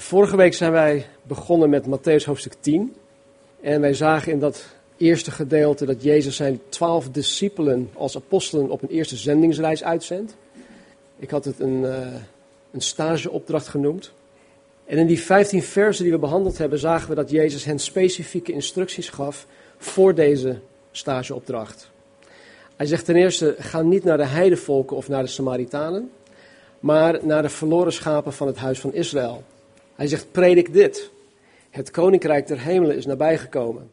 Vorige week zijn wij begonnen met Matthäus hoofdstuk 10. En wij zagen in dat eerste gedeelte dat Jezus zijn twaalf discipelen als apostelen op een eerste zendingsreis uitzendt. Ik had het een, uh, een stageopdracht genoemd. En in die 15 versen die we behandeld hebben, zagen we dat Jezus hen specifieke instructies gaf voor deze stageopdracht. Hij zegt ten eerste: ga niet naar de heidevolken of naar de Samaritanen, maar naar de verloren schapen van het huis van Israël. Hij zegt: predik dit. Het koninkrijk der hemelen is nabijgekomen.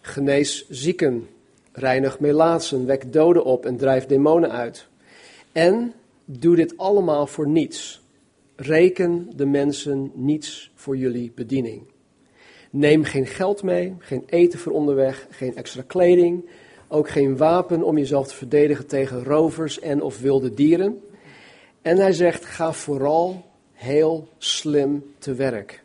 Genees zieken, reinig melaatsen, wek doden op en drijf demonen uit. En doe dit allemaal voor niets. Reken de mensen niets voor jullie bediening. Neem geen geld mee, geen eten voor onderweg, geen extra kleding, ook geen wapen om jezelf te verdedigen tegen rovers en of wilde dieren. En hij zegt: ga vooral heel slim te werk.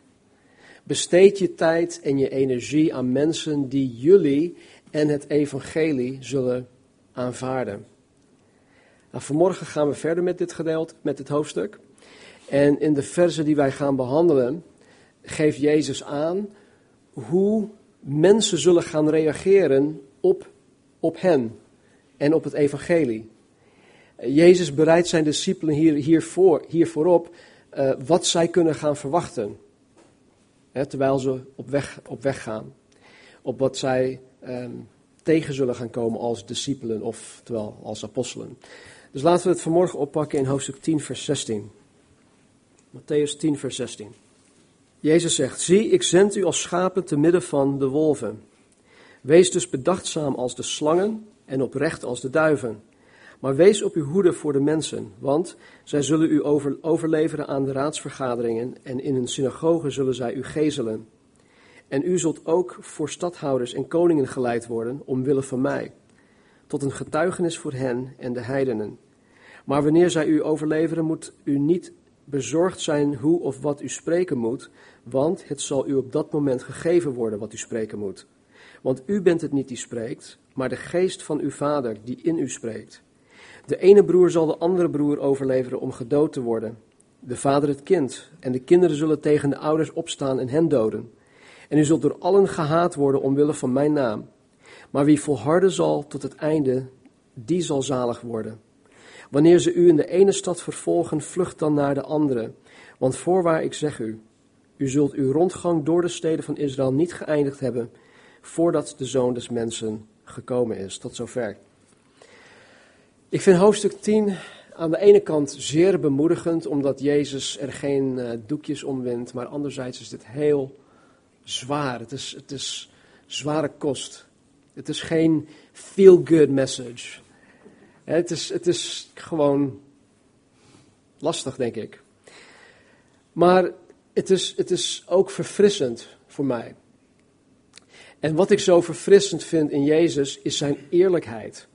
Besteed je tijd en je energie aan mensen die jullie en het evangelie zullen aanvaarden. Nou, vanmorgen gaan we verder met dit gedeelte, met dit hoofdstuk. En in de versen die wij gaan behandelen, geeft Jezus aan hoe mensen zullen gaan reageren op, op hen en op het evangelie. Jezus bereidt zijn discipelen hier, hiervoor, hiervoor op uh, wat zij kunnen gaan verwachten. Hè, terwijl ze op weg, op weg gaan. Op wat zij um, tegen zullen gaan komen als discipelen, of terwijl als apostelen. Dus laten we het vanmorgen oppakken in hoofdstuk 10, vers 16. Matthäus 10, vers 16. Jezus zegt: Zie, ik zend u als schapen te midden van de wolven. Wees dus bedachtzaam als de slangen en oprecht als de duiven. Maar wees op uw hoede voor de mensen, want zij zullen u over, overleveren aan de raadsvergaderingen en in hun synagogen zullen zij u gezelen. En u zult ook voor stadhouders en koningen geleid worden, omwille van mij, tot een getuigenis voor hen en de heidenen. Maar wanneer zij u overleveren, moet u niet bezorgd zijn hoe of wat u spreken moet, want het zal u op dat moment gegeven worden wat u spreken moet. Want u bent het niet die spreekt, maar de geest van uw vader die in u spreekt. De ene broer zal de andere broer overleveren om gedood te worden. De vader het kind. En de kinderen zullen tegen de ouders opstaan en hen doden. En u zult door allen gehaat worden omwille van mijn naam. Maar wie volharden zal tot het einde, die zal zalig worden. Wanneer ze u in de ene stad vervolgen, vlucht dan naar de andere. Want voorwaar ik zeg u, u zult uw rondgang door de steden van Israël niet geëindigd hebben, voordat de zoon des mensen gekomen is. Tot zover. Ik vind hoofdstuk 10 aan de ene kant zeer bemoedigend, omdat Jezus er geen uh, doekjes om wint, maar anderzijds is dit heel zwaar. Het is, het is zware kost. Het is geen feel-good message. Het is, het is gewoon lastig, denk ik. Maar het is, het is ook verfrissend voor mij. En wat ik zo verfrissend vind in Jezus is zijn eerlijkheid.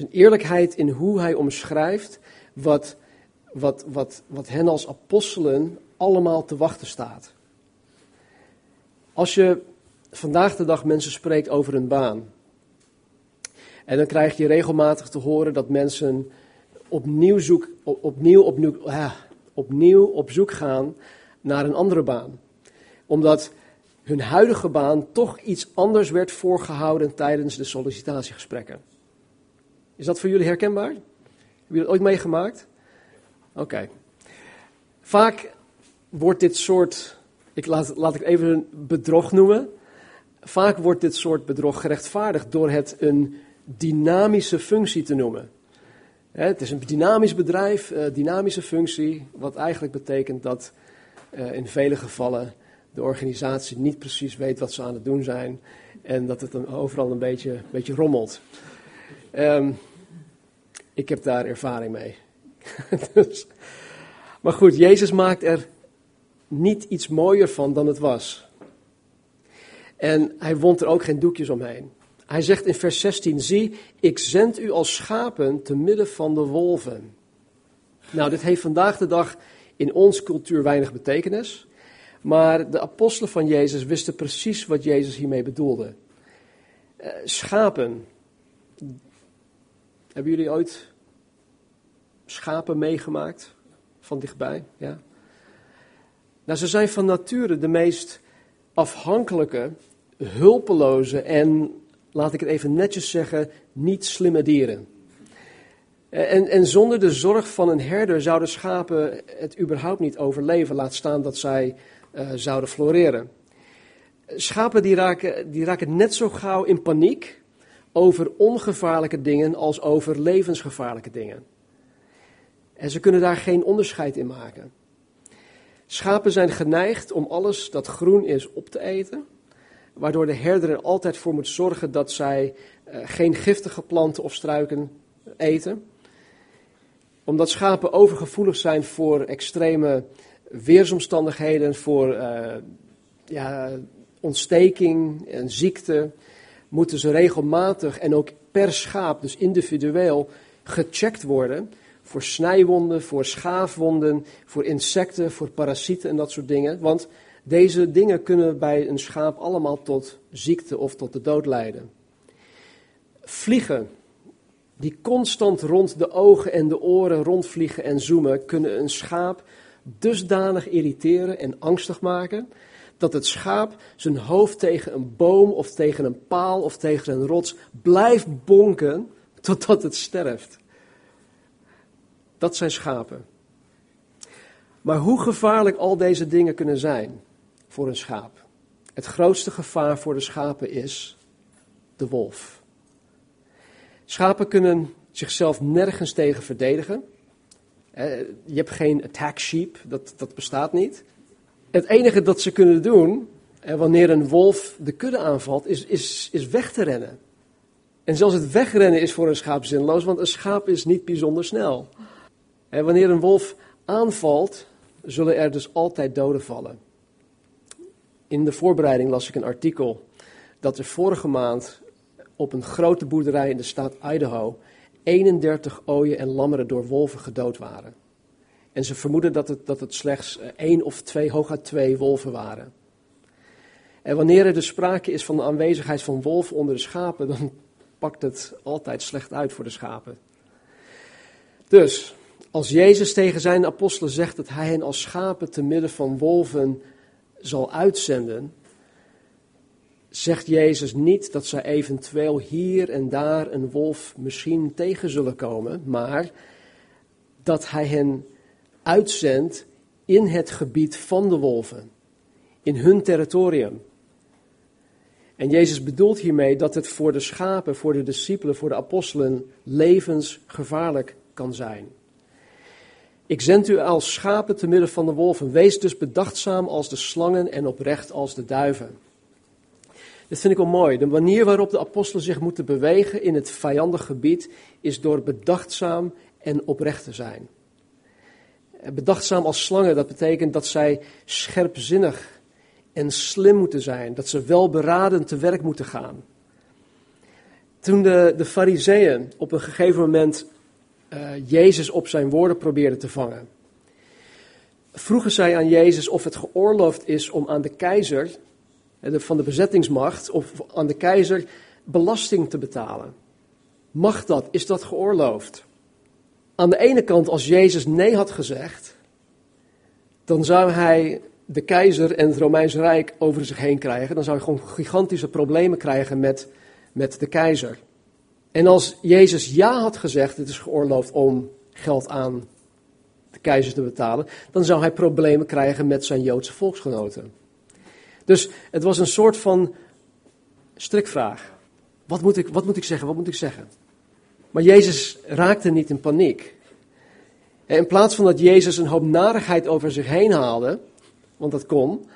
Zijn eerlijkheid in hoe hij omschrijft wat, wat, wat, wat hen als apostelen allemaal te wachten staat. Als je vandaag de dag mensen spreekt over een baan. En dan krijg je regelmatig te horen dat mensen opnieuw, zoek, opnieuw, opnieuw, ah, opnieuw op zoek gaan naar een andere baan. Omdat hun huidige baan toch iets anders werd voorgehouden tijdens de sollicitatiegesprekken. Is dat voor jullie herkenbaar? Hebben jullie dat ooit meegemaakt? Oké. Vaak wordt dit soort, ik laat, laat ik even een bedrog noemen. Vaak wordt dit soort bedrog gerechtvaardigd door het een dynamische functie te noemen. Het is een dynamisch bedrijf, uh, dynamische functie, wat eigenlijk betekent dat uh, in vele gevallen de organisatie niet precies weet wat ze aan het doen zijn en dat het dan overal een beetje, beetje rommelt. Um, ik heb daar ervaring mee. dus, maar goed, Jezus maakt er niet iets mooier van dan het was. En hij wond er ook geen doekjes omheen. Hij zegt in vers 16: Zie, ik zend u als schapen te midden van de wolven. Nou, dit heeft vandaag de dag in onze cultuur weinig betekenis. Maar de apostelen van Jezus wisten precies wat Jezus hiermee bedoelde. Uh, schapen. Hebben jullie ooit schapen meegemaakt van dichtbij? Ja. Nou, ze zijn van nature de meest afhankelijke, hulpeloze en, laat ik het even netjes zeggen, niet slimme dieren. En, en zonder de zorg van een herder zouden schapen het überhaupt niet overleven, laat staan dat zij uh, zouden floreren. Schapen die raken, die raken net zo gauw in paniek over ongevaarlijke dingen als over levensgevaarlijke dingen. En ze kunnen daar geen onderscheid in maken. Schapen zijn geneigd om alles dat groen is op te eten, waardoor de herder er altijd voor moet zorgen dat zij uh, geen giftige planten of struiken eten. Omdat schapen overgevoelig zijn voor extreme weersomstandigheden, voor uh, ja, ontsteking en ziekte, moeten ze regelmatig en ook per schaap, dus individueel, gecheckt worden voor snijwonden, voor schaafwonden, voor insecten, voor parasieten en dat soort dingen. Want deze dingen kunnen bij een schaap allemaal tot ziekte of tot de dood leiden. Vliegen, die constant rond de ogen en de oren rondvliegen en zoomen, kunnen een schaap dusdanig irriteren en angstig maken dat het schaap zijn hoofd tegen een boom of tegen een paal of tegen een rots blijft bonken totdat het sterft. Dat zijn schapen. Maar hoe gevaarlijk al deze dingen kunnen zijn voor een schaap. Het grootste gevaar voor de schapen is de wolf. Schapen kunnen zichzelf nergens tegen verdedigen. Je hebt geen attack sheep, dat, dat bestaat niet. Het enige dat ze kunnen doen, wanneer een wolf de kudde aanvalt, is, is, is weg te rennen. En zelfs het wegrennen is voor een schaap zinloos, want een schaap is niet bijzonder snel. En wanneer een wolf aanvalt, zullen er dus altijd doden vallen. In de voorbereiding las ik een artikel dat er vorige maand op een grote boerderij in de staat Idaho 31 ooien en lammeren door wolven gedood waren. En ze vermoeden dat het, dat het slechts één of twee, hooguit twee wolven waren. En wanneer er dus sprake is van de aanwezigheid van wolven onder de schapen, dan pakt het altijd slecht uit voor de schapen. Dus, als Jezus tegen zijn apostelen zegt dat hij hen als schapen te midden van wolven zal uitzenden, zegt Jezus niet dat zij eventueel hier en daar een wolf misschien tegen zullen komen, maar dat hij hen uitzendt in het gebied van de wolven, in hun territorium. En Jezus bedoelt hiermee dat het voor de schapen, voor de discipelen, voor de apostelen levensgevaarlijk kan zijn. Ik zend u als schapen te midden van de wolven. Wees dus bedachtzaam als de slangen en oprecht als de duiven. Dit vind ik wel mooi. De manier waarop de apostelen zich moeten bewegen in het vijandig gebied is door bedachtzaam en oprecht te zijn. Bedachtzaam als slangen, dat betekent dat zij scherpzinnig en slim moeten zijn. Dat ze wel beraden te werk moeten gaan. Toen de, de fariseeën op een gegeven moment uh, Jezus op zijn woorden probeerden te vangen. Vroegen zij aan Jezus of het geoorloofd is om aan de keizer, van de bezettingsmacht, of aan de keizer belasting te betalen. Mag dat? Is dat geoorloofd? Aan de ene kant, als Jezus nee had gezegd, dan zou hij de keizer en het Romeinse Rijk over zich heen krijgen. Dan zou hij gewoon gigantische problemen krijgen met, met de keizer. En als Jezus ja had gezegd, het is geoorloofd om geld aan de keizer te betalen, dan zou hij problemen krijgen met zijn Joodse volksgenoten. Dus het was een soort van strikvraag. Wat moet ik, wat moet ik zeggen? Wat moet ik zeggen? Maar Jezus raakte niet in paniek. En in plaats van dat Jezus een hoop narigheid over zich heen haalde, want dat kon,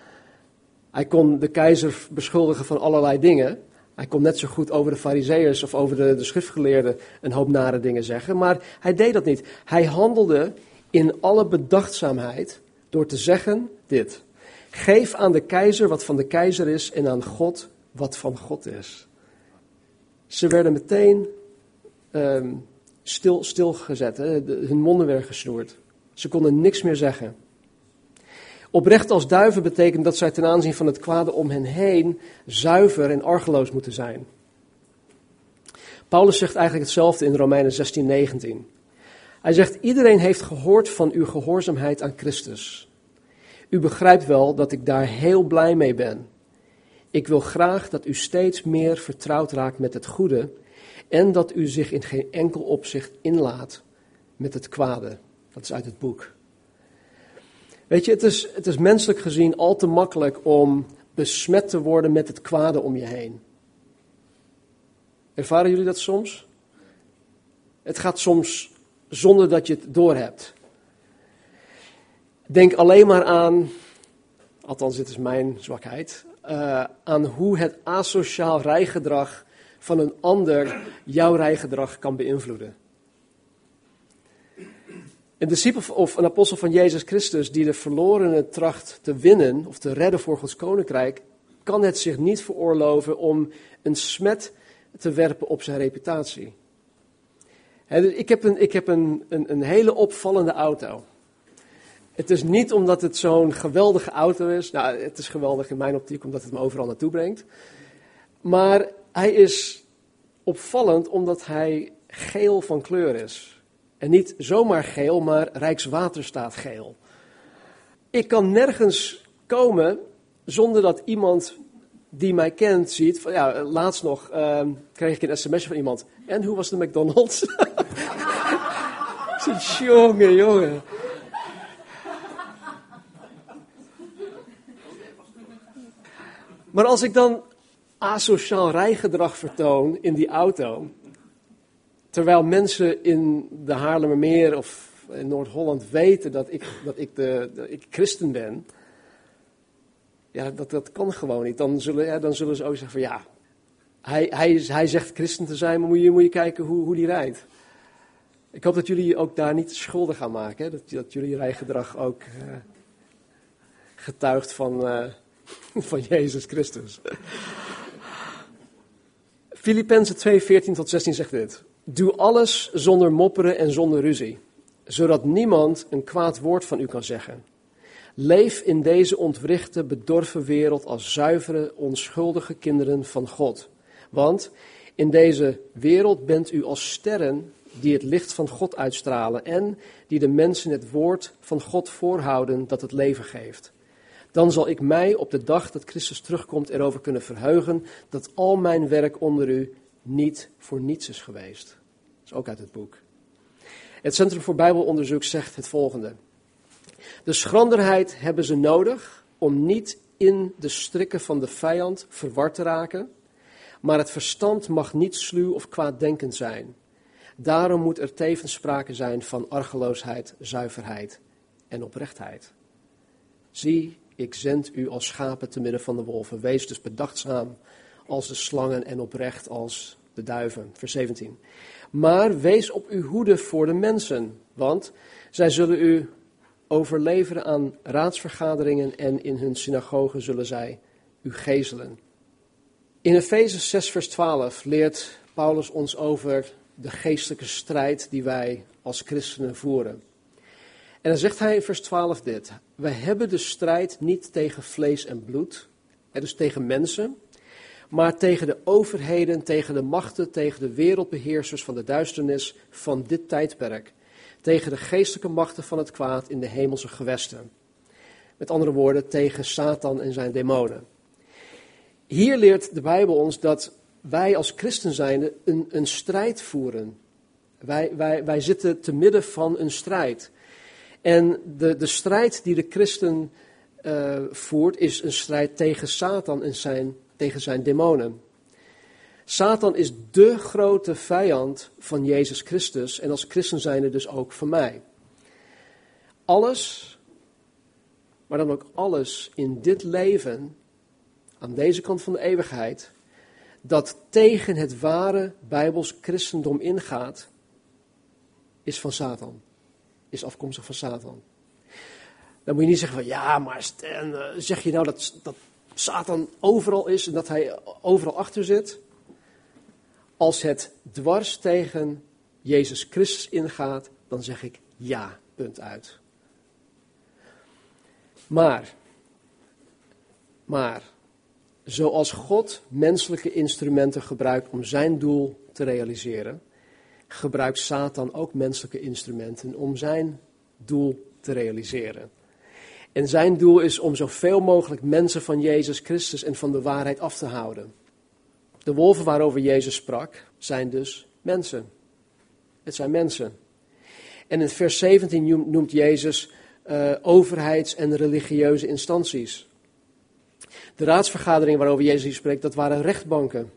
hij kon de keizer beschuldigen van allerlei dingen. Hij kon net zo goed over de fariseeërs of over de, de schriftgeleerden een hoop nare dingen zeggen, maar hij deed dat niet. Hij handelde in alle bedachtzaamheid door te zeggen dit. Geef aan de keizer wat van de keizer is en aan God wat van God is. Ze werden meteen um, stil, stilgezet, hè? hun monden werden gesnoerd. Ze konden niks meer zeggen. Oprecht als duiven betekent dat zij ten aanzien van het kwade om hen heen zuiver en argeloos moeten zijn. Paulus zegt eigenlijk hetzelfde in Romeinen 16, 19. Hij zegt, iedereen heeft gehoord van uw gehoorzaamheid aan Christus. U begrijpt wel dat ik daar heel blij mee ben. Ik wil graag dat u steeds meer vertrouwd raakt met het goede en dat u zich in geen enkel opzicht inlaat met het kwade. Dat is uit het boek. Weet je, het is, het is menselijk gezien al te makkelijk om besmet te worden met het kwade om je heen. Ervaren jullie dat soms? Het gaat soms zonder dat je het doorhebt. Denk alleen maar aan, althans dit is mijn zwakheid, uh, aan hoe het asociaal rijgedrag van een ander jouw rijgedrag kan beïnvloeden. Een discipel of een apostel van Jezus Christus die de verlorenen tracht te winnen of te redden voor Gods koninkrijk, kan het zich niet veroorloven om een smet te werpen op zijn reputatie. Dus ik heb, een, ik heb een, een, een hele opvallende auto. Het is niet omdat het zo'n geweldige auto is. Nou, het is geweldig in mijn optiek omdat het me overal naartoe brengt. Maar hij is opvallend omdat hij geel van kleur is. En niet zomaar geel, maar Rijkswaterstaat geel. Ik kan nergens komen zonder dat iemand die mij kent ziet. Van, ja, laatst nog uh, kreeg ik een sms'je van iemand. En hoe was de McDonald's? jongen, jongen. Maar als ik dan asociaal rijgedrag vertoon in die auto, terwijl mensen in de Haarlemmermeer of in Noord-Holland weten dat ik, dat ik, de, ik christen ben, ja, dat, dat kan gewoon niet. Dan zullen, ja, dan zullen ze ook zeggen van ja, hij, hij, hij zegt christen te zijn, maar moet je, moet je kijken hoe, hoe die rijdt. Ik hoop dat jullie ook daar niet schuldig aan maken. Dat, dat jullie rijgedrag ook uh, getuigt van, uh, van Jezus Christus. Filippenzen 2, 14 tot 16 zegt dit. Doe alles zonder mopperen en zonder ruzie, zodat niemand een kwaad woord van u kan zeggen. Leef in deze ontwrichte, bedorven wereld als zuivere, onschuldige kinderen van God. Want in deze wereld bent u als sterren die het licht van God uitstralen en die de mensen het woord van God voorhouden dat het leven geeft. Dan zal ik mij op de dag dat Christus terugkomt erover kunnen verheugen dat al mijn werk onder u niet voor niets is geweest. Dat is ook uit het boek. Het Centrum voor Bijbelonderzoek zegt het volgende. De schranderheid hebben ze nodig om niet in de strikken van de vijand verward te raken, maar het verstand mag niet sluw of kwaaddenkend zijn. Daarom moet er tevens sprake zijn van argeloosheid, zuiverheid en oprechtheid. Zie, ik zend u als schapen te midden van de wolven. Wees dus bedachtzaam als de slangen en oprecht als de duiven. Vers 17. Maar wees op uw hoede voor de mensen, want zij zullen u overleveren aan raadsvergaderingen en in hun synagogen zullen zij u gezelen. In Efeze 6, vers 12 leert Paulus ons over de geestelijke strijd die wij als christenen voeren. En dan zegt hij in vers 12 dit: Wij hebben de strijd niet tegen vlees en bloed, dus tegen mensen, maar tegen de overheden, tegen de machten, tegen de wereldbeheersers van de duisternis van dit tijdperk, tegen de geestelijke machten van het kwaad in de hemelse gewesten. Met andere woorden, tegen Satan en zijn demonen. Hier leert de Bijbel ons dat wij als christen een, een strijd voeren. Wij, wij, wij zitten te midden van een strijd. En de, de strijd die de christen uh, voert, is een strijd tegen Satan en zijn, tegen zijn demonen. Satan is de grote vijand van Jezus Christus en als christen zijnde dus ook van mij. Alles, maar dan ook alles in dit leven, aan deze kant van de eeuwigheid, dat tegen het ware Bijbels christendom ingaat, is van Satan. Is afkomstig van Satan. Dan moet je niet zeggen van ja, maar en, uh, zeg je nou dat, dat Satan overal is en dat hij overal achter zit? Als het dwars tegen Jezus Christus ingaat, dan zeg ik ja, punt uit. Maar, maar, zoals God menselijke instrumenten gebruikt om zijn doel te realiseren, gebruikt Satan ook menselijke instrumenten om zijn doel te realiseren. En zijn doel is om zoveel mogelijk mensen van Jezus Christus en van de waarheid af te houden. De wolven waarover Jezus sprak zijn dus mensen. Het zijn mensen. En in vers 17 noemt Jezus uh, overheids- en religieuze instanties. De raadsvergaderingen waarover Jezus hier spreekt, dat waren rechtbanken.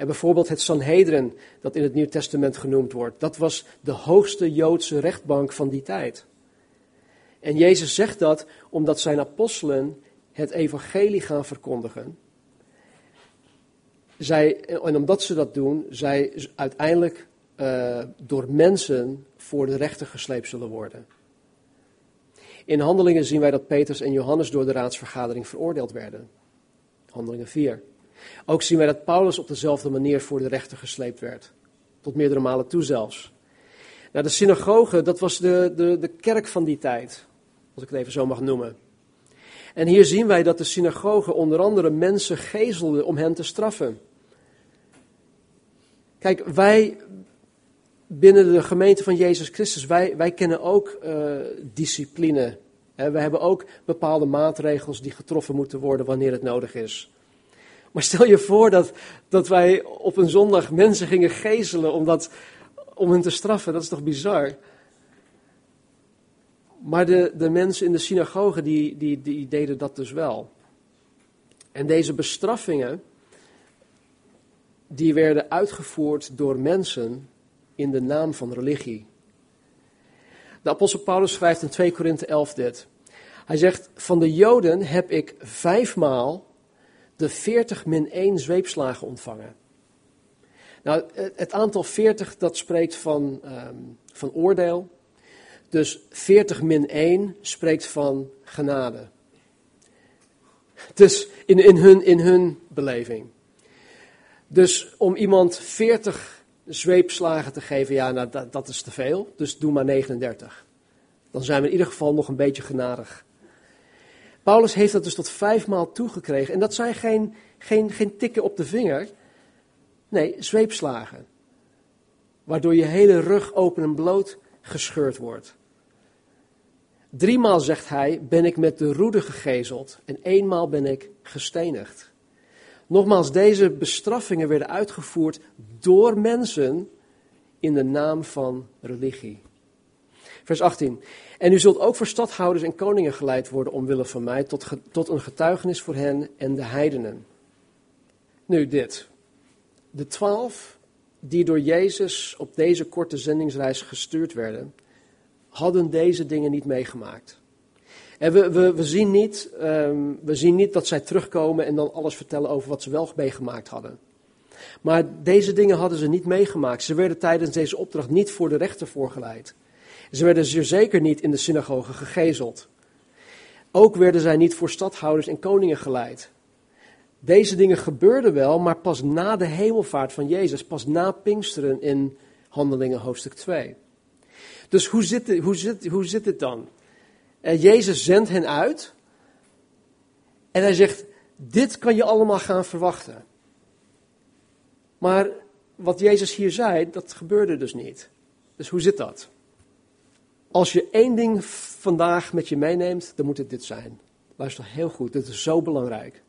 En bijvoorbeeld het Sanhedrin, dat in het Nieuw Testament genoemd wordt, dat was de hoogste Joodse rechtbank van die tijd. En Jezus zegt dat omdat zijn apostelen het evangelie gaan verkondigen. Zij, en omdat ze dat doen, zij uiteindelijk uh, door mensen voor de rechter gesleept zullen worden. In handelingen zien wij dat Petrus en Johannes door de raadsvergadering veroordeeld werden. Handelingen 4. Ook zien wij dat Paulus op dezelfde manier voor de rechter gesleept werd. Tot meerdere malen toe zelfs. Nou, de synagoge, dat was de, de, de kerk van die tijd. Als ik het even zo mag noemen. En hier zien wij dat de synagoge onder andere mensen gezelde om hen te straffen. Kijk, wij binnen de gemeente van Jezus Christus, wij, wij kennen ook uh, discipline. we hebben ook bepaalde maatregels die getroffen moeten worden wanneer het nodig is. Maar stel je voor dat, dat wij op een zondag mensen gingen gezelen om, dat, om hen te straffen. Dat is toch bizar? Maar de, de mensen in de synagoge die, die, die deden dat dus wel. En deze bestraffingen, die werden uitgevoerd door mensen in de naam van religie. De apostel Paulus schrijft in 2 Korinthe 11 dit. Hij zegt, van de Joden heb ik vijfmaal de 40 min 1 zweepslagen ontvangen. Nou, het aantal 40 dat spreekt van, um, van oordeel. Dus 40 min 1 spreekt van genade. Dus in, in, hun, in hun beleving. Dus om iemand 40 zweepslagen te geven, ja, nou, dat, dat is te veel. Dus doe maar 39. Dan zijn we in ieder geval nog een beetje genadig. Paulus heeft dat dus tot vijfmaal toegekregen. En dat zijn geen, geen, geen tikken op de vinger. Nee, zweepslagen. Waardoor je hele rug open en bloot gescheurd wordt. Driemaal, zegt hij, ben ik met de roede gegezeld en eenmaal ben ik gestenigd. Nogmaals, deze bestraffingen werden uitgevoerd door mensen in de naam van religie. Vers 18. En u zult ook voor stadhouders en koningen geleid worden omwille van mij, tot, tot een getuigenis voor hen en de heidenen. Nu dit. De twaalf die door Jezus op deze korte zendingsreis gestuurd werden, hadden deze dingen niet meegemaakt. En we, we, we, zien niet, um, we zien niet dat zij terugkomen en dan alles vertellen over wat ze wel meegemaakt hadden. Maar deze dingen hadden ze niet meegemaakt. Ze werden tijdens deze opdracht niet voor de rechter voorgeleid. Ze werden zeer zeker niet in de synagoge gegezeld. Ook werden zij niet voor stadhouders en koningen geleid. Deze dingen gebeurden wel, maar pas na de hemelvaart van Jezus, pas na Pinksteren in Handelingen hoofdstuk 2. Dus hoe zit het, hoe zit, hoe zit het dan? Uh, Jezus zendt hen uit en hij zegt, dit kan je allemaal gaan verwachten. Maar wat Jezus hier zei, dat gebeurde dus niet. Dus hoe zit dat? Als je één ding vandaag met je meeneemt, dan moet het dit zijn. Luister heel goed, dit is zo belangrijk.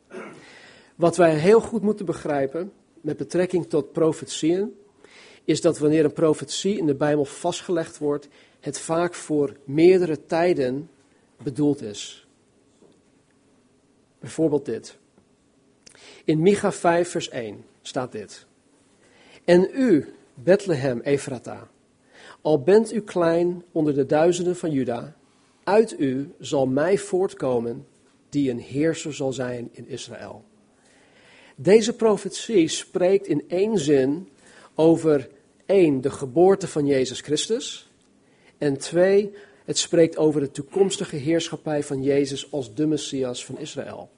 Wat wij heel goed moeten begrijpen met betrekking tot profetieën, is dat wanneer een profetie in de Bijbel vastgelegd wordt, het vaak voor meerdere tijden bedoeld is. Bijvoorbeeld dit. In Micha 5, vers 1 staat dit. En u, Bethlehem Ephrata, al bent u klein onder de duizenden van Juda, uit u zal mij voortkomen die een heerser zal zijn in Israël. Deze profetie spreekt in één zin over één, de geboorte van Jezus Christus. En twee, het spreekt over de toekomstige heerschappij van Jezus als de Messias van Israël.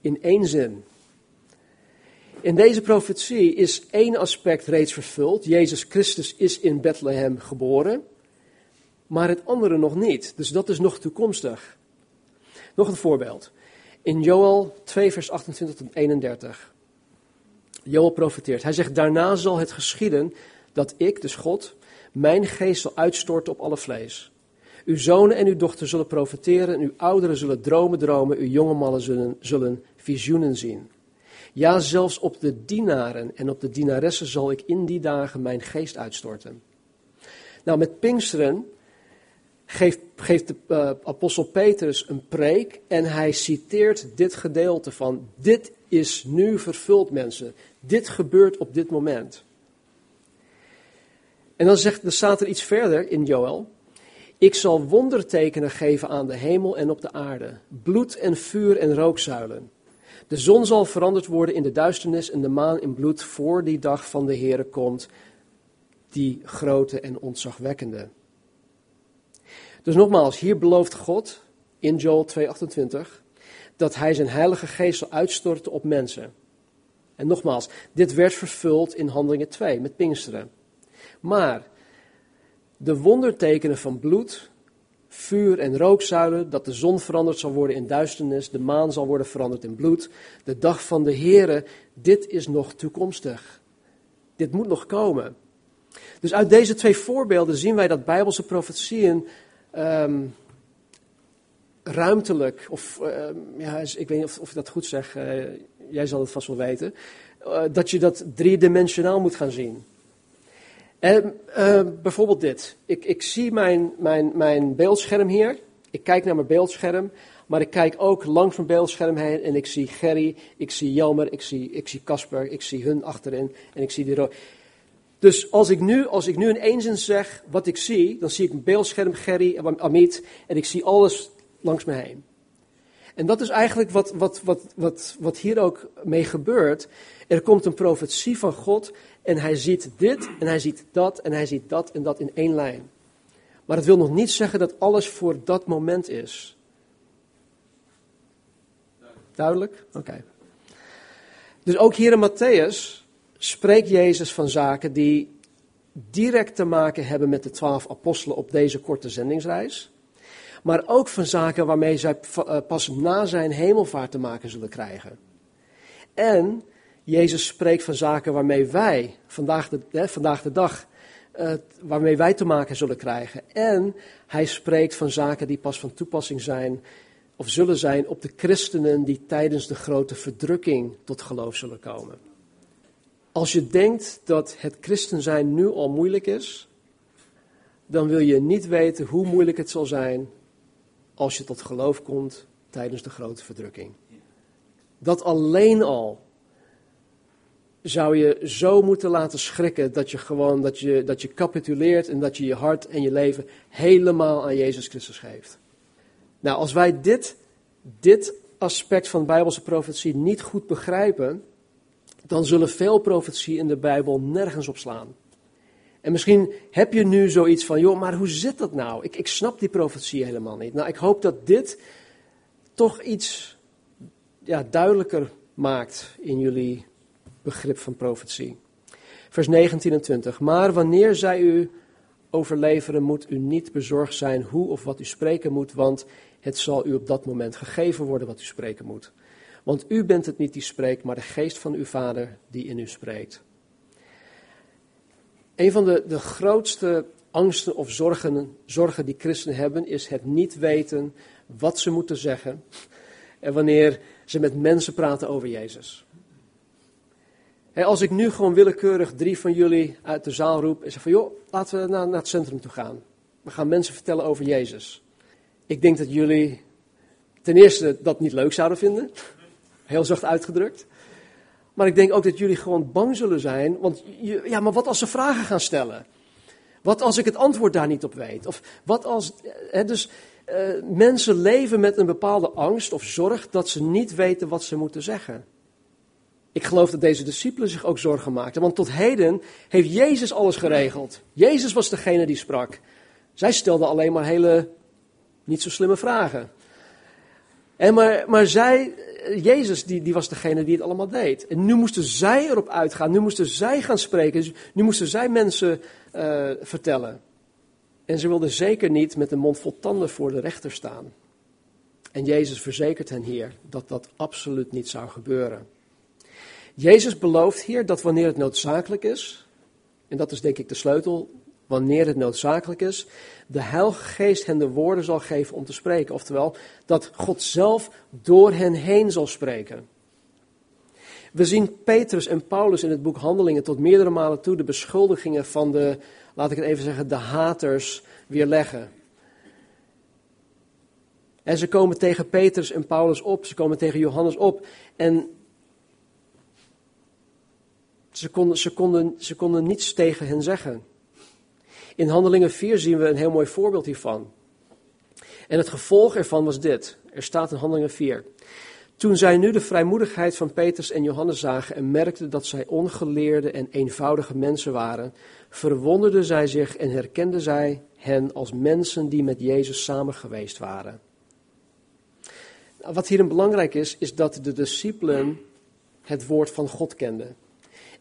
In één zin. In deze profetie is één aspect reeds vervuld. Jezus Christus is in Bethlehem geboren, maar het andere nog niet. Dus dat is nog toekomstig. Nog een voorbeeld. In Joel 2, vers 28 tot 31. Joel profeteert. Hij zegt, daarna zal het geschieden dat ik, dus God, mijn geest zal uitstorten op alle vlees. Uw zonen en uw dochters zullen profiteren, en uw ouderen zullen dromen dromen, uw jonge mannen zullen, zullen visioenen zien. Ja, zelfs op de dienaren en op de dienaressen zal ik in die dagen mijn geest uitstorten. Nou, met Pinksteren geeft, geeft de uh, apostel Petrus een preek en hij citeert dit gedeelte van, dit is nu vervuld mensen, dit gebeurt op dit moment. En dan, zegt, dan staat er iets verder in Joel, ik zal wondertekenen geven aan de hemel en op de aarde, bloed en vuur en rookzuilen. De zon zal veranderd worden in de duisternis en de maan in bloed voor die dag van de Heere komt, die grote en ontzagwekkende. Dus nogmaals, hier belooft God in Joel 2:28 dat hij zijn heilige geest zal uitstorten op mensen. En nogmaals, dit werd vervuld in Handelingen 2 met Pinksteren. Maar de wondertekenen van bloed, vuur en rookzuilen, dat de zon veranderd zal worden in duisternis, de maan zal worden veranderd in bloed, de dag van de Here, dit is nog toekomstig. Dit moet nog komen. Dus uit deze twee voorbeelden zien wij dat Bijbelse profetieën um, ruimtelijk, of um, ja, ik weet niet of, of ik dat goed zeg, uh, jij zal het vast wel weten, uh, dat je dat driedimensionaal moet gaan zien. En uh, bijvoorbeeld dit. Ik, ik zie mijn, mijn, mijn beeldscherm hier. Ik kijk naar mijn beeldscherm. Maar ik kijk ook langs mijn beeldscherm heen en ik zie Gerry, ik zie Jelmer, ik zie ik zie Casper, ik zie hun achterin en ik zie die rood. Dus als ik, nu, als ik nu in één zin zeg wat ik zie, dan zie ik een beeldscherm, Gerry, Amit en ik zie alles langs me heen. En dat is eigenlijk wat, wat, wat, wat, wat hier ook mee gebeurt. Er komt een profetie van God en hij ziet dit en hij ziet dat en hij ziet dat en dat in één lijn. Maar het wil nog niet zeggen dat alles voor dat moment is. Duidelijk? Oké. Dus ook hier in Matthäus spreekt Jezus van zaken die direct te maken hebben met de twaalf apostelen op deze korte zendingsreis. Maar ook van zaken waarmee zij eh, pas na zijn hemelvaart te maken zullen krijgen. En Jezus spreekt van zaken waarmee wij vandaag de, hè, vandaag de dag, uh, waarmee wij te maken zullen krijgen. En hij spreekt van zaken die pas van toepassing zijn of zullen zijn op de christenen die tijdens de grote verdrukking tot geloof zullen komen. Als je denkt dat het christen zijn nu al moeilijk is, dan wil je niet weten hoe moeilijk het zal zijn als je tot geloof komt tijdens de grote verdrukking. Dat alleen al zou je zo moeten laten schrikken dat je gewoon dat je, dat je capituleert en dat je je hart en je leven helemaal aan Jezus Christus geeft. Nou, als wij dit, dit aspect van Bijbelse profetie niet goed begrijpen, dan zullen veel profetieën in de Bijbel nergens op slaan. En misschien heb je nu zoiets van, joh, maar hoe zit dat nou? Ik, ik snap die profetie helemaal niet. Nou, ik hoop dat dit toch iets ja, duidelijker maakt in jullie begrip van profetie. Vers 19 en 20. Maar wanneer zij u overleveren, moet u niet bezorgd zijn hoe of wat u spreken moet, want het zal u op dat moment gegeven worden wat u spreken moet. Want u bent het niet die spreekt, maar de geest van uw vader die in u spreekt. Een van de, de grootste angsten of zorgen, zorgen die christenen hebben, is het niet weten wat ze moeten zeggen. En wanneer ze met mensen praten over Jezus. Als ik nu gewoon willekeurig drie van jullie uit de zaal roep en zeg van joh, laten we naar, naar het centrum toe gaan. We gaan mensen vertellen over Jezus. Ik denk dat jullie ten eerste dat niet leuk zouden vinden. Heel zacht uitgedrukt. Maar ik denk ook dat jullie gewoon bang zullen zijn. Want ja, maar wat als ze vragen gaan stellen? Wat als ik het antwoord daar niet op weet? Of wat als. Dus uh, mensen leven met een bepaalde angst of zorg dat ze niet weten wat ze moeten zeggen. Ik geloof dat deze discipelen zich ook zorgen maakten. Want tot heden heeft Jezus alles geregeld. Jezus was degene die sprak. Zij stelden alleen maar hele niet zo slimme vragen. En maar, maar Jezus, die, die was degene die het allemaal deed. En nu moesten zij erop uitgaan, nu moesten zij gaan spreken, dus nu moesten zij mensen uh, vertellen. En ze wilden zeker niet met een mond vol tanden voor de rechter staan. En Jezus verzekert hen hier dat dat absoluut niet zou gebeuren. Jezus belooft hier dat wanneer het noodzakelijk is, en dat is denk ik de sleutel wanneer het noodzakelijk is, de Heilige Geest hen de woorden zal geven om te spreken. Oftewel, dat God zelf door hen heen zal spreken. We zien Petrus en Paulus in het boek Handelingen tot meerdere malen toe de beschuldigingen van de, laat ik het even zeggen, de haters weerleggen. En ze komen tegen Petrus en Paulus op, ze komen tegen Johannes op. En ze konden, niets tegen hen zeggen. In Handelingen 4 zien we een heel mooi voorbeeld hiervan. En het gevolg ervan was dit. Er staat in Handelingen 4. Toen zij nu de vrijmoedigheid van Petrus en Johannes zagen en merkten dat zij ongeleerde en eenvoudige mensen waren, verwonderden zij zich en herkenden zij hen als mensen die met Jezus samen geweest waren. Wat hierin belangrijk is, is dat de discipelen het woord van God kenden.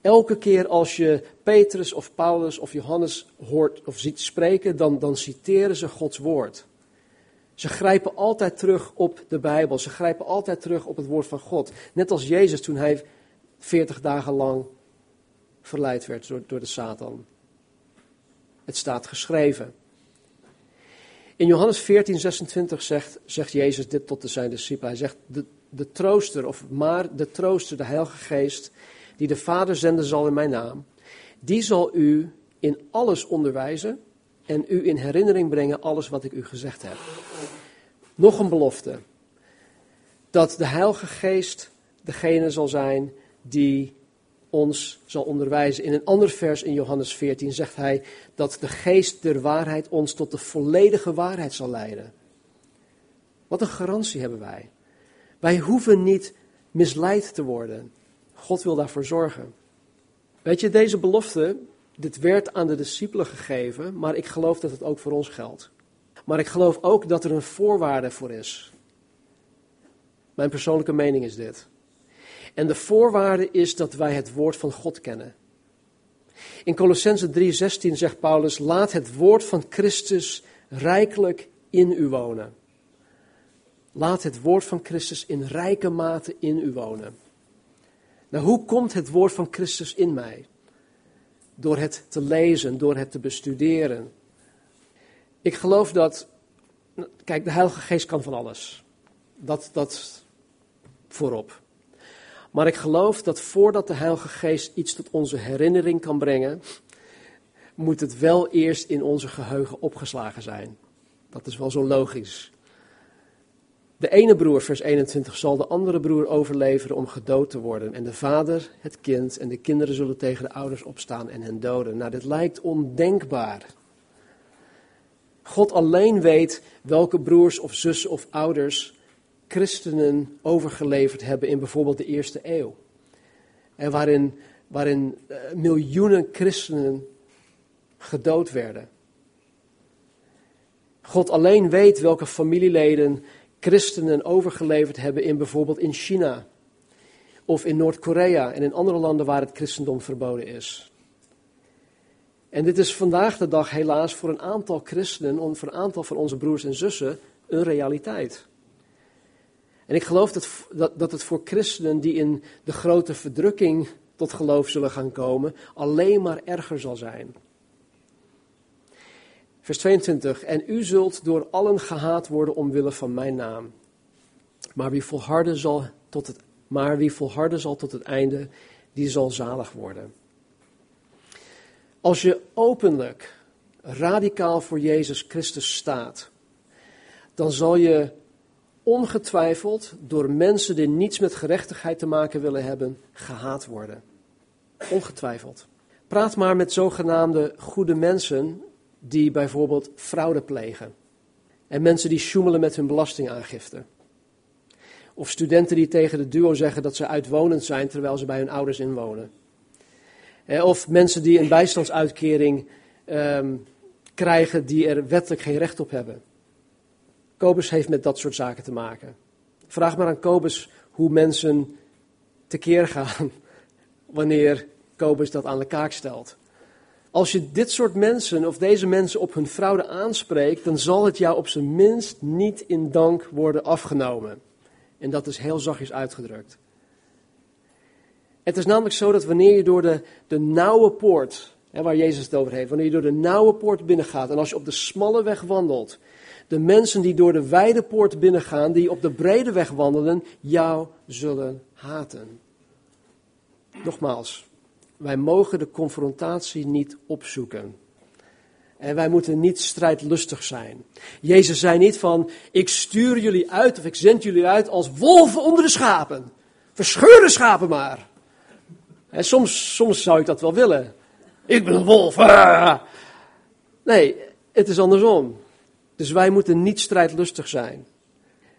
Elke keer als je Petrus of Paulus of Johannes hoort of ziet spreken, dan, dan citeren ze Gods woord. Ze grijpen altijd terug op de Bijbel. Ze grijpen altijd terug op het woord van God. Net als Jezus toen hij 40 dagen lang verleid werd door, door de Satan. Het staat geschreven. In Johannes 14, 26 zegt, zegt Jezus dit tot zijn discipelen. Hij zegt, de, de trooster, of maar de trooster, de Heilige Geest, die de Vader zenden zal in mijn naam, die zal u in alles onderwijzen en u in herinnering brengen alles wat ik u gezegd heb. Nog een belofte. Dat de Heilige Geest degene zal zijn die ons zal onderwijzen. In een ander vers in Johannes 14 zegt hij dat de geest der waarheid ons tot de volledige waarheid zal leiden. Wat een garantie hebben wij. Wij hoeven niet misleid te worden. God wil daarvoor zorgen. Weet je, deze belofte, dit werd aan de discipelen gegeven, maar ik geloof dat het ook voor ons geldt. Maar ik geloof ook dat er een voorwaarde voor is. Mijn persoonlijke mening is dit. En de voorwaarde is dat wij het woord van God kennen. In Colossense 3:16 zegt Paulus: Laat het woord van Christus rijkelijk in u wonen. Laat het woord van Christus in rijke mate in u wonen. Nou, hoe komt het woord van Christus in mij? Door het te lezen, door het te bestuderen. Ik geloof dat, kijk, de Heilige Geest kan van alles. Dat, dat voorop. Maar ik geloof dat voordat de Heilige Geest iets tot onze herinnering kan brengen, moet het wel eerst in onze geheugen opgeslagen zijn. Dat is wel zo logisch. De ene broer, vers 21, zal de andere broer overleveren om gedood te worden. En de vader, het kind en de kinderen zullen tegen de ouders opstaan en hen doden. Nou, dit lijkt ondenkbaar. God alleen weet welke broers of zussen of ouders christenen overgeleverd hebben in bijvoorbeeld de eerste eeuw. En waarin, waarin uh, miljoenen christenen gedood werden. God alleen weet welke familieleden christenen overgeleverd hebben in bijvoorbeeld in China of in Noord-Korea en in andere landen waar het christendom verboden is. En dit is vandaag de dag helaas voor een aantal christenen, voor een aantal van onze broers en zussen, een realiteit. En ik geloof dat, dat, dat het voor christenen die in de grote verdrukking tot geloof zullen gaan komen, alleen maar erger zal zijn. Vers 22. En u zult door allen gehaat worden omwille van mijn naam. Maar wie volharden zal tot het, maar wie volharden zal tot het einde, die zal zalig worden. Als je openlijk, radicaal voor Jezus Christus staat, dan zal je ongetwijfeld door mensen die niets met gerechtigheid te maken willen hebben, gehaat worden. Ongetwijfeld. Praat maar met zogenaamde goede mensen die bijvoorbeeld fraude plegen. En mensen die sjoemelen met hun belastingaangifte. Of studenten die tegen de duo zeggen dat ze uitwonend zijn terwijl ze bij hun ouders inwonen. Of mensen die een bijstandsuitkering um, krijgen die er wettelijk geen recht op hebben. Kobus heeft met dat soort zaken te maken. Vraag maar aan Kobus hoe mensen tekeer gaan wanneer Kobus dat aan de kaak stelt. Als je dit soort mensen of deze mensen op hun fraude aanspreekt, dan zal het jou op zijn minst niet in dank worden afgenomen. En dat is heel zachtjes uitgedrukt. Het is namelijk zo dat wanneer je door de, de nauwe poort Hè, waar Jezus het over heeft. Wanneer je door de nauwe poort binnengaat en als je op de smalle weg wandelt. De mensen die door de wijde poort binnengaan, die op de brede weg wandelen, jou zullen haten. Nogmaals, wij mogen de confrontatie niet opzoeken. En wij moeten niet strijdlustig zijn. Jezus zei niet van, ik stuur jullie uit of ik zend jullie uit als wolven onder de schapen. Verscheur de schapen maar. En soms, soms zou ik dat wel willen. Ik ben een wolf. Nee, het is andersom. Dus wij moeten niet strijdlustig zijn.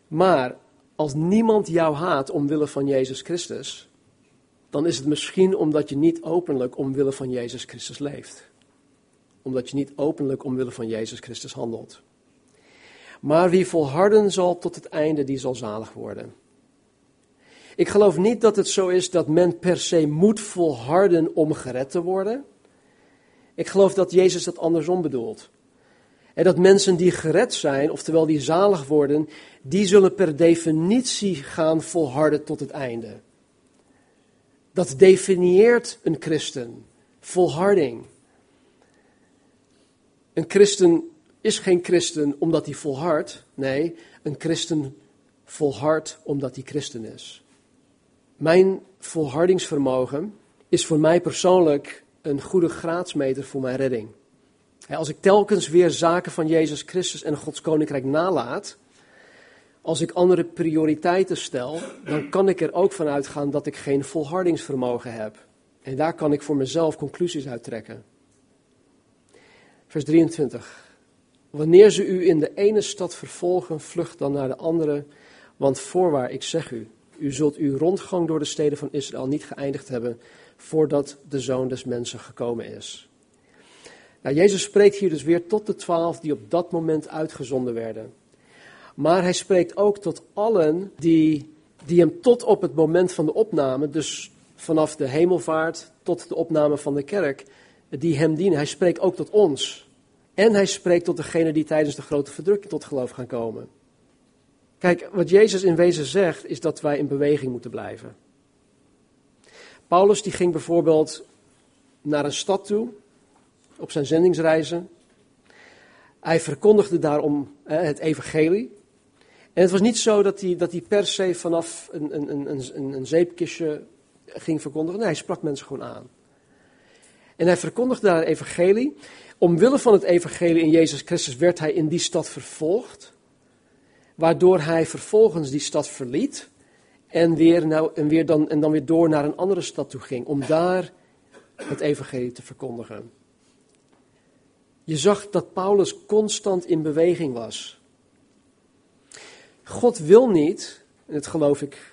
Maar als niemand jou haat omwille van Jezus Christus, dan is het misschien omdat je niet openlijk omwille van Jezus Christus leeft. Omdat je niet openlijk omwille van Jezus Christus handelt. Maar wie volharden zal tot het einde, die zal zalig worden. Ik geloof niet dat het zo is dat men per se moet volharden om gered te worden. Ik geloof dat Jezus dat andersom bedoelt. En dat mensen die gered zijn, oftewel die zalig worden, die zullen per definitie gaan volharden tot het einde. Dat definieert een christen. Volharding. Een christen is geen christen omdat hij volhardt. Nee, een christen volhardt omdat hij christen is. Mijn volhardingsvermogen is voor mij persoonlijk een goede graadsmeter voor mijn redding. Als ik telkens weer zaken van Jezus Christus en Gods Koninkrijk nalaat, als ik andere prioriteiten stel, dan kan ik er ook van uitgaan dat ik geen volhardingsvermogen heb. En daar kan ik voor mezelf conclusies uit trekken. Vers 23. Wanneer ze u in de ene stad vervolgen, vlucht dan naar de andere, want voorwaar, ik zeg u, u zult uw rondgang door de steden van Israël niet geëindigd hebben voordat de zoon des mensen gekomen is. Nou, Jezus spreekt hier dus weer tot de twaalf die op dat moment uitgezonden werden. Maar hij spreekt ook tot allen die, die hem tot op het moment van de opname, dus vanaf de hemelvaart tot de opname van de kerk, die hem dienen. Hij spreekt ook tot ons. En hij spreekt tot degenen die tijdens de grote verdrukking tot geloof gaan komen. Kijk, wat Jezus in wezen zegt, is dat wij in beweging moeten blijven. Paulus die ging bijvoorbeeld naar een stad toe op zijn zendingsreizen. Hij verkondigde daarom het evangelie. En het was niet zo dat hij, dat hij per se vanaf een, een, een, een, zeepkistje ging verkondigen. Nee, hij sprak mensen gewoon aan. En hij verkondigde daar het evangelie. Omwille van het evangelie in Jezus Christus werd hij in die stad vervolgd. Waardoor hij vervolgens die stad verliet. En, weer nou, en, weer dan, en dan weer door naar een andere stad toe ging. Om daar het evangelie te verkondigen. Je zag dat Paulus constant in beweging was. God wil niet, en dat geloof ik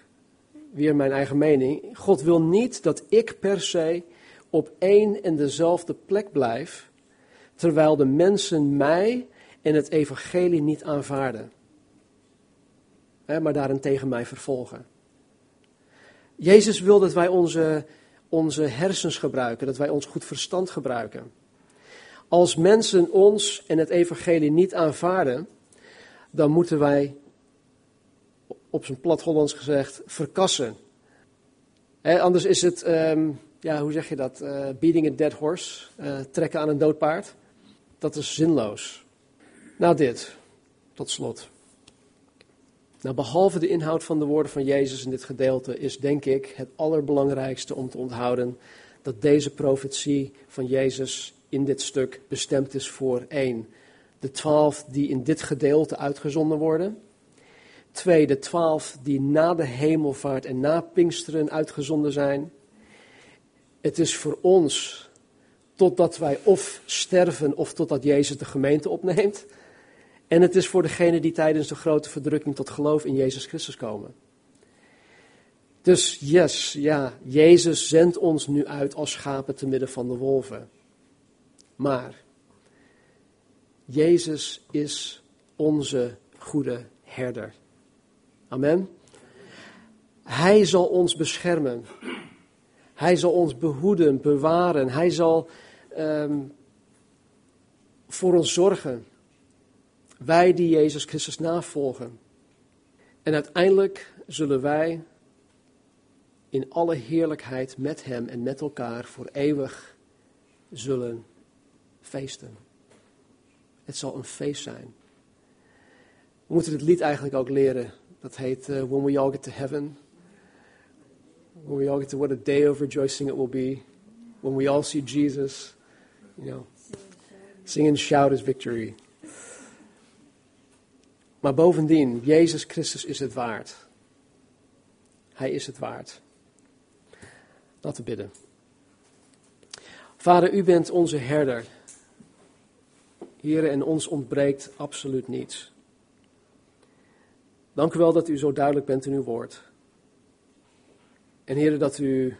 weer mijn eigen mening, God wil niet dat ik per se op één en dezelfde plek blijf, terwijl de mensen mij en het evangelie niet aanvaarden, hè, maar daarentegen mij vervolgen. Jezus wil dat wij onze, onze hersens gebruiken, dat wij ons goed verstand gebruiken. Als mensen ons en het evangelie niet aanvaarden, dan moeten wij, op zijn plat Hollands gezegd, verkassen. anders is het, ehm, ja, hoe zeg je dat, uh, beating a dead horse, uh, trekken aan een dood paard. Dat is zinloos. Nou dit, tot slot. Nou, behalve de inhoud van de woorden van Jezus in dit gedeelte, is denk ik het allerbelangrijkste om te onthouden dat deze profetie van Jezus in dit stuk bestemd is voor één. De twaalf die in dit gedeelte uitgezonden worden. Twee, de twaalf die na de hemelvaart en na Pinksteren uitgezonden zijn. Het is voor ons totdat wij of sterven of totdat Jezus de gemeente opneemt. En het is voor degenen die tijdens de grote verdrukking tot geloof in Jezus Christus komen. Dus yes, ja, Jezus zendt ons nu uit als schapen te midden van de wolven. Maar Jezus is onze goede herder. Amen. Hij zal ons beschermen. Hij zal ons behoeden, bewaren. Hij zal um, voor ons zorgen. Wij die Jezus Christus navolgen. En uiteindelijk zullen wij in alle heerlijkheid met Hem en met elkaar voor eeuwig zullen feesten. Het zal een feest zijn. We moeten het lied eigenlijk ook leren. Dat heet uh, When We All Get to Heaven. When we all get to what a day of rejoicing it will be. When we all see Jesus. You know, sing and shout his victory. Maar bovendien, Jezus Christus is het waard. Hij is het waard. Laten we bidden. Vader, u bent onze herder. Heren, en ons ontbreekt absoluut niets. Dank u wel dat u zo duidelijk bent in uw woord. En heren, dat u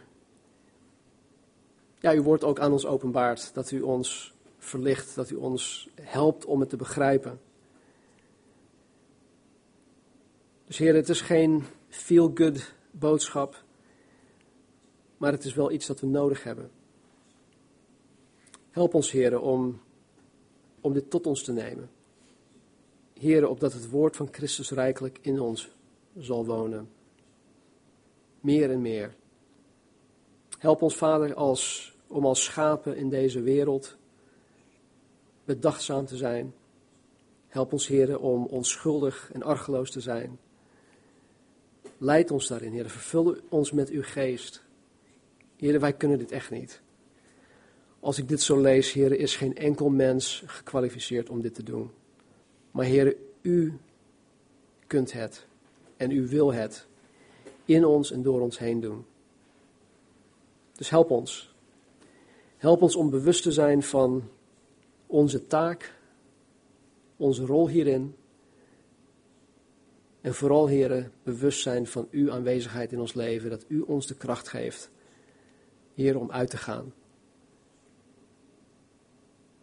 ja, uw woord ook aan ons openbaart. Dat u ons verlicht, dat u ons helpt om het te begrijpen. Dus heren, het is geen feel-good boodschap, maar het is wel iets dat we nodig hebben. Help ons, heren, om, om dit tot ons te nemen. Heren, opdat het woord van Christus rijkelijk in ons zal wonen. Meer en meer. Help ons, Vader, als, om als schapen in deze wereld bedachtzaam te zijn. Help ons, heren, om onschuldig en argeloos te zijn. Leid ons daarin, Heer. Vervul ons met uw geest. Heer, wij kunnen dit echt niet. Als ik dit zo lees, Heer, is geen enkel mens gekwalificeerd om dit te doen. Maar Heer, u kunt het en u wil het in ons en door ons heen doen. Dus help ons. Help ons om bewust te zijn van onze taak, onze rol hierin. En vooral, heren, bewust zijn van uw aanwezigheid in ons leven, dat u ons de kracht geeft, Heer, om uit te gaan.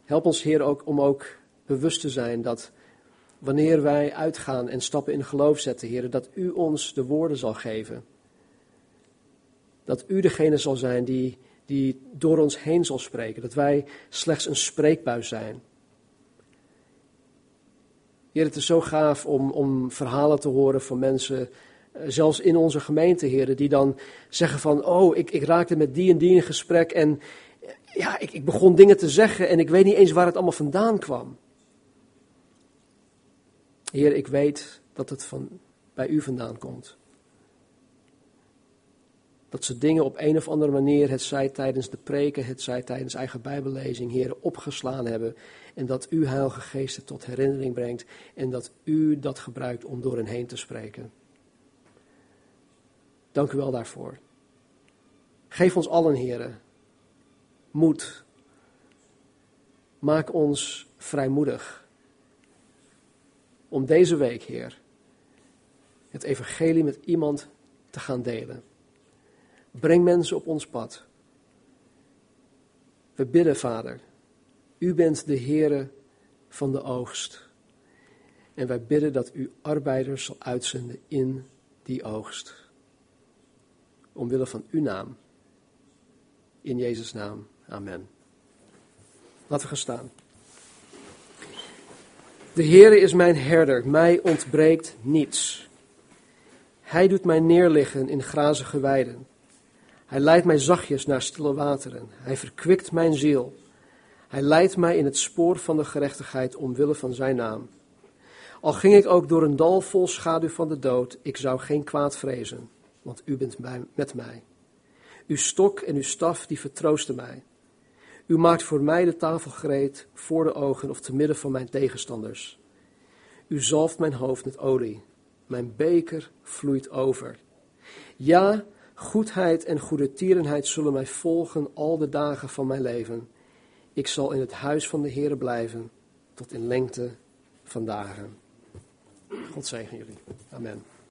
Help ons, Heer, ook om ook bewust te zijn dat wanneer wij uitgaan en stappen in geloof zetten, Heer, dat u ons de woorden zal geven. Dat u degene zal zijn die, die door ons heen zal spreken. Dat wij slechts een spreekbuis zijn. Heer, het is zo gaaf om, om verhalen te horen van mensen, eh, zelfs in onze gemeente, heren, die dan zeggen van, oh, ik, ik raakte met die en die in gesprek en ja, ik, ik begon dingen te zeggen en ik weet niet eens waar het allemaal vandaan kwam. Heer, ik weet dat het van, bij u vandaan komt. Dat ze dingen op een of andere manier, het zij tijdens de preken, het zij tijdens eigen bijbellezing, heren, opgeslaan hebben. En dat u Heilige Geest tot herinnering brengt. En dat u dat gebruikt om door hen heen te spreken. Dank u wel daarvoor. Geef ons allen, heren, moed. Maak ons vrijmoedig. Om deze week, Heer, het evangelie met iemand te gaan delen. Breng mensen op ons pad. We bidden, Vader. U bent de Heere van de oogst. En wij bidden dat u arbeiders zal uitzenden in die oogst. Omwille van uw naam. In Jezus' naam. Amen. Laten we gaan staan. De Heere is mijn herder, mij ontbreekt niets. Hij doet mij neerliggen in grazige weiden. Hij leidt mij zachtjes naar stille wateren. Hij verkwikt mijn ziel. Hij leidt mij in het spoor van de gerechtigheid omwille van zijn naam. Al ging ik ook door een dal vol schaduw van de dood, ik zou geen kwaad vrezen, want u bent bij, met mij. Uw stok en uw staf, die vertroosten mij. U maakt voor mij de tafel gereed voor de ogen of te midden van mijn tegenstanders. U zalft mijn hoofd met olie. Mijn beker vloeit over. Ja, Goedheid en goede tierenheid zullen mij volgen al de dagen van mijn leven. Ik zal in het huis van de Heer blijven tot in lengte van dagen. God zegen jullie. Amen.